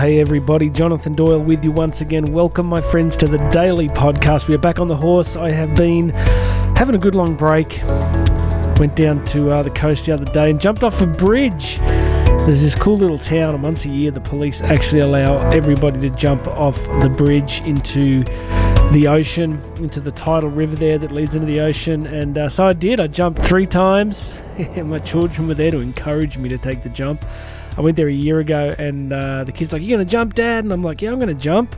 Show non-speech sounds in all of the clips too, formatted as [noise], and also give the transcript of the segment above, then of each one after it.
hey everybody, Jonathan Doyle with you once again. Welcome, my friends, to the daily podcast. We are back on the horse. I have been having a good long break. Went down to uh, the coast the other day and jumped off a bridge. There's this cool little town, and once a year, the police actually allow everybody to jump off the bridge into the ocean, into the tidal river there that leads into the ocean. And uh, so I did. I jumped three times. [laughs] my children were there to encourage me to take the jump. I went there a year ago, and uh, the kid's like, "You're gonna jump, Dad?" And I'm like, "Yeah, I'm gonna jump."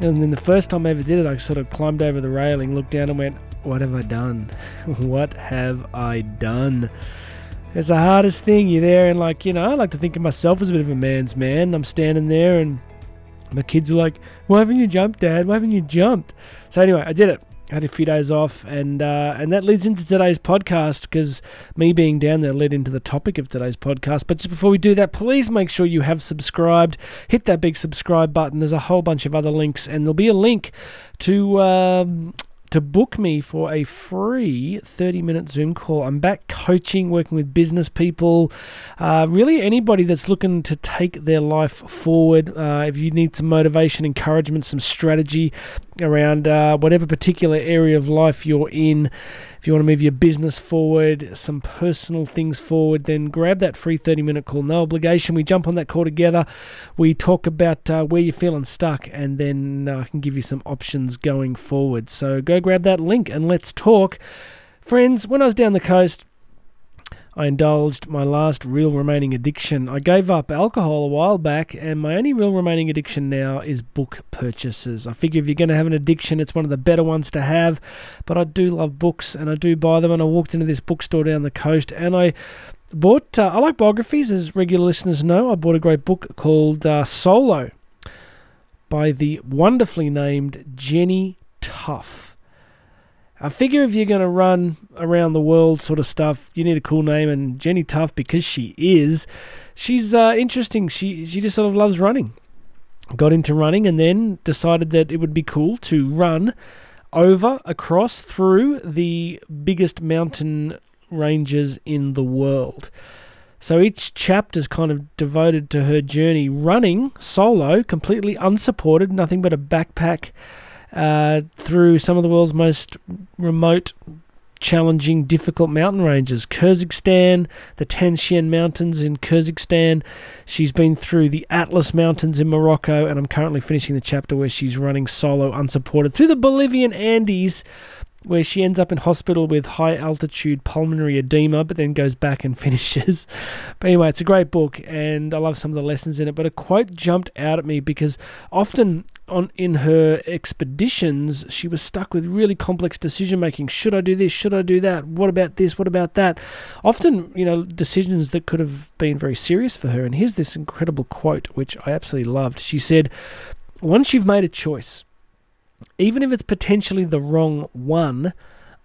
And then the first time I ever did it, I sort of climbed over the railing, looked down, and went, "What have I done? [laughs] what have I done?" It's the hardest thing. You're there, and like you know, I like to think of myself as a bit of a man's man. I'm standing there, and my kids are like, "Why haven't you jumped, Dad? Why haven't you jumped?" So anyway, I did it had a few days off, and uh, and that leads into today's podcast because me being down there led into the topic of today's podcast. But just before we do that, please make sure you have subscribed. Hit that big subscribe button. There's a whole bunch of other links, and there'll be a link to. Um, to book me for a free 30 minute Zoom call. I'm back coaching, working with business people, uh, really anybody that's looking to take their life forward. Uh, if you need some motivation, encouragement, some strategy around uh, whatever particular area of life you're in, if you want to move your business forward, some personal things forward, then grab that free 30 minute call. No obligation. We jump on that call together. We talk about uh, where you're feeling stuck, and then uh, I can give you some options going forward. So go grab that link and let's talk. Friends, when I was down the coast, I indulged my last real remaining addiction. I gave up alcohol a while back, and my only real remaining addiction now is book purchases. I figure if you're going to have an addiction, it's one of the better ones to have. But I do love books, and I do buy them. And I walked into this bookstore down the coast, and I bought. Uh, I like biographies, as regular listeners know. I bought a great book called uh, Solo by the wonderfully named Jenny Tough. I figure if you're going to run around the world sort of stuff, you need a cool name. And Jenny Tough, because she is, she's uh, interesting. She she just sort of loves running. Got into running and then decided that it would be cool to run over, across, through the biggest mountain ranges in the world. So each chapter is kind of devoted to her journey running solo, completely unsupported, nothing but a backpack uh, through some of the world's most remote, challenging, difficult mountain ranges. Kyrgyzstan, the Tanshan Mountains in Kyrgyzstan. She's been through the Atlas Mountains in Morocco, and I'm currently finishing the chapter where she's running solo, unsupported, through the Bolivian Andes where she ends up in hospital with high altitude pulmonary edema, but then goes back and [laughs] finishes. But anyway, it's a great book, and I love some of the lessons in it. But a quote jumped out at me because often on in her expeditions, she was stuck with really complex decision making. Should I do this? Should I do that? What about this? What about that? Often, you know, decisions that could have been very serious for her. And here's this incredible quote, which I absolutely loved. She said, "Once you've made a choice." Even if it's potentially the wrong one,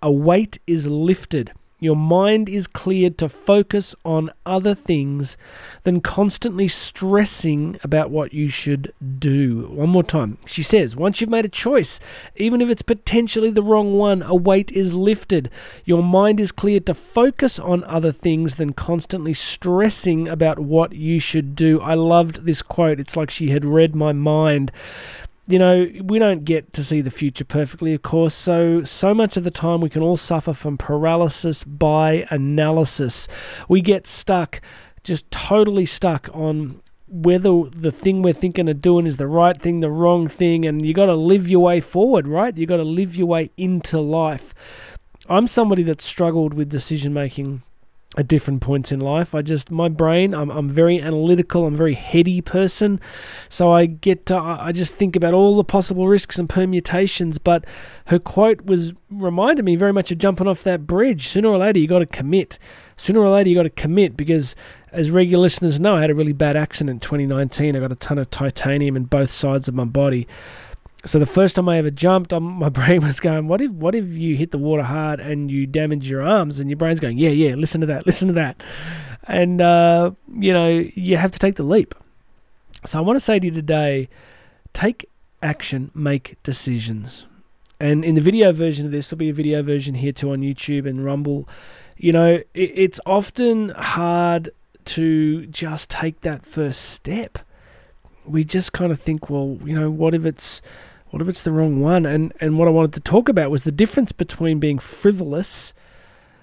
a weight is lifted. Your mind is cleared to focus on other things than constantly stressing about what you should do. One more time. She says, once you've made a choice, even if it's potentially the wrong one, a weight is lifted. Your mind is cleared to focus on other things than constantly stressing about what you should do. I loved this quote. It's like she had read my mind you know, we don't get to see the future perfectly, of course. So, so much of the time we can all suffer from paralysis by analysis. We get stuck, just totally stuck on whether the thing we're thinking of doing is the right thing, the wrong thing, and you got to live your way forward, right? You got to live your way into life. I'm somebody that struggled with decision making at different points in life. I just my brain. I'm I'm very analytical. I'm very heady person, so I get to, I just think about all the possible risks and permutations. But her quote was reminded me very much of jumping off that bridge. Sooner or later, you got to commit. Sooner or later, you got to commit because. As regular listeners know, I had a really bad accident in 2019. I got a ton of titanium in both sides of my body. So the first time I ever jumped, um, [laughs] my brain was going, "What if, what if you hit the water hard and you damage your arms?" And your brain's going, "Yeah, yeah, listen to that, listen to that," and uh, you know you have to take the leap. So I want to say to you today, take action, make decisions. And in the video version of this, there'll be a video version here too on YouTube and Rumble. You know, it, it's often hard to just take that first step we just kind of think, well, you know, what if it's what if it's the wrong one? And and what I wanted to talk about was the difference between being frivolous,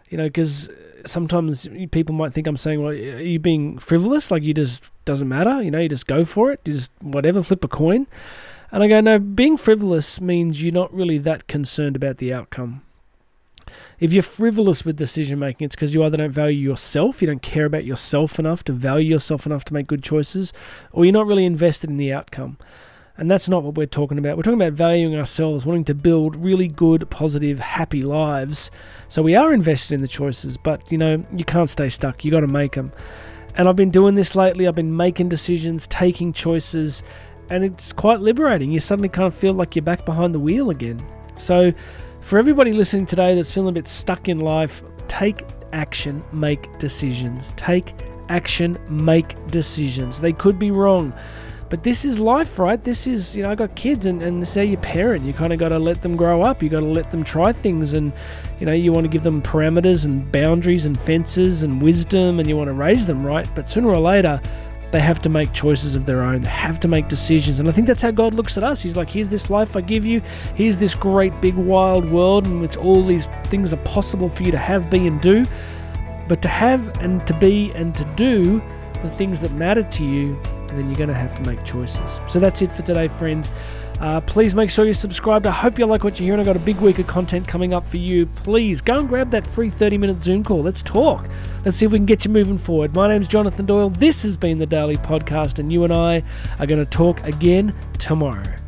you know, because sometimes people might think I'm saying, well, are you being frivolous? Like you just doesn't matter, you know, you just go for it, you just whatever, flip a coin. And I go, no, being frivolous means you're not really that concerned about the outcome. If you're frivolous with decision making, it's because you either don't value yourself, you don't care about yourself enough to value yourself enough to make good choices, or you're not really invested in the outcome. And that's not what we're talking about. We're talking about valuing ourselves, wanting to build really good, positive, happy lives. So we are invested in the choices, but you know, you can't stay stuck. You got to make them. And I've been doing this lately. I've been making decisions, taking choices, and it's quite liberating. You suddenly kind of feel like you're back behind the wheel again. So, for everybody listening today that's feeling a bit stuck in life, take action, make decisions. Take action, make decisions. They could be wrong. But this is life, right? This is, you know, I got kids and, and say your parent. You kind of got to let them grow up. You got to let them try things. And, you know, you want to give them parameters and boundaries and fences and wisdom and you want to raise them, right? But sooner or later, they have to make choices of their own. They have to make decisions. And I think that's how God looks at us. He's like, here's this life I give you. Here's this great big wild world in which all these things are possible for you to have, be, and do. But to have and to be and to do the things that matter to you, then you're going to have to make choices. So that's it for today, friends. Uh, please make sure you're subscribed. I hope you like what you're hearing. I've got a big week of content coming up for you. Please go and grab that free 30 minute Zoom call. Let's talk. Let's see if we can get you moving forward. My name's Jonathan Doyle. This has been the Daily Podcast, and you and I are going to talk again tomorrow.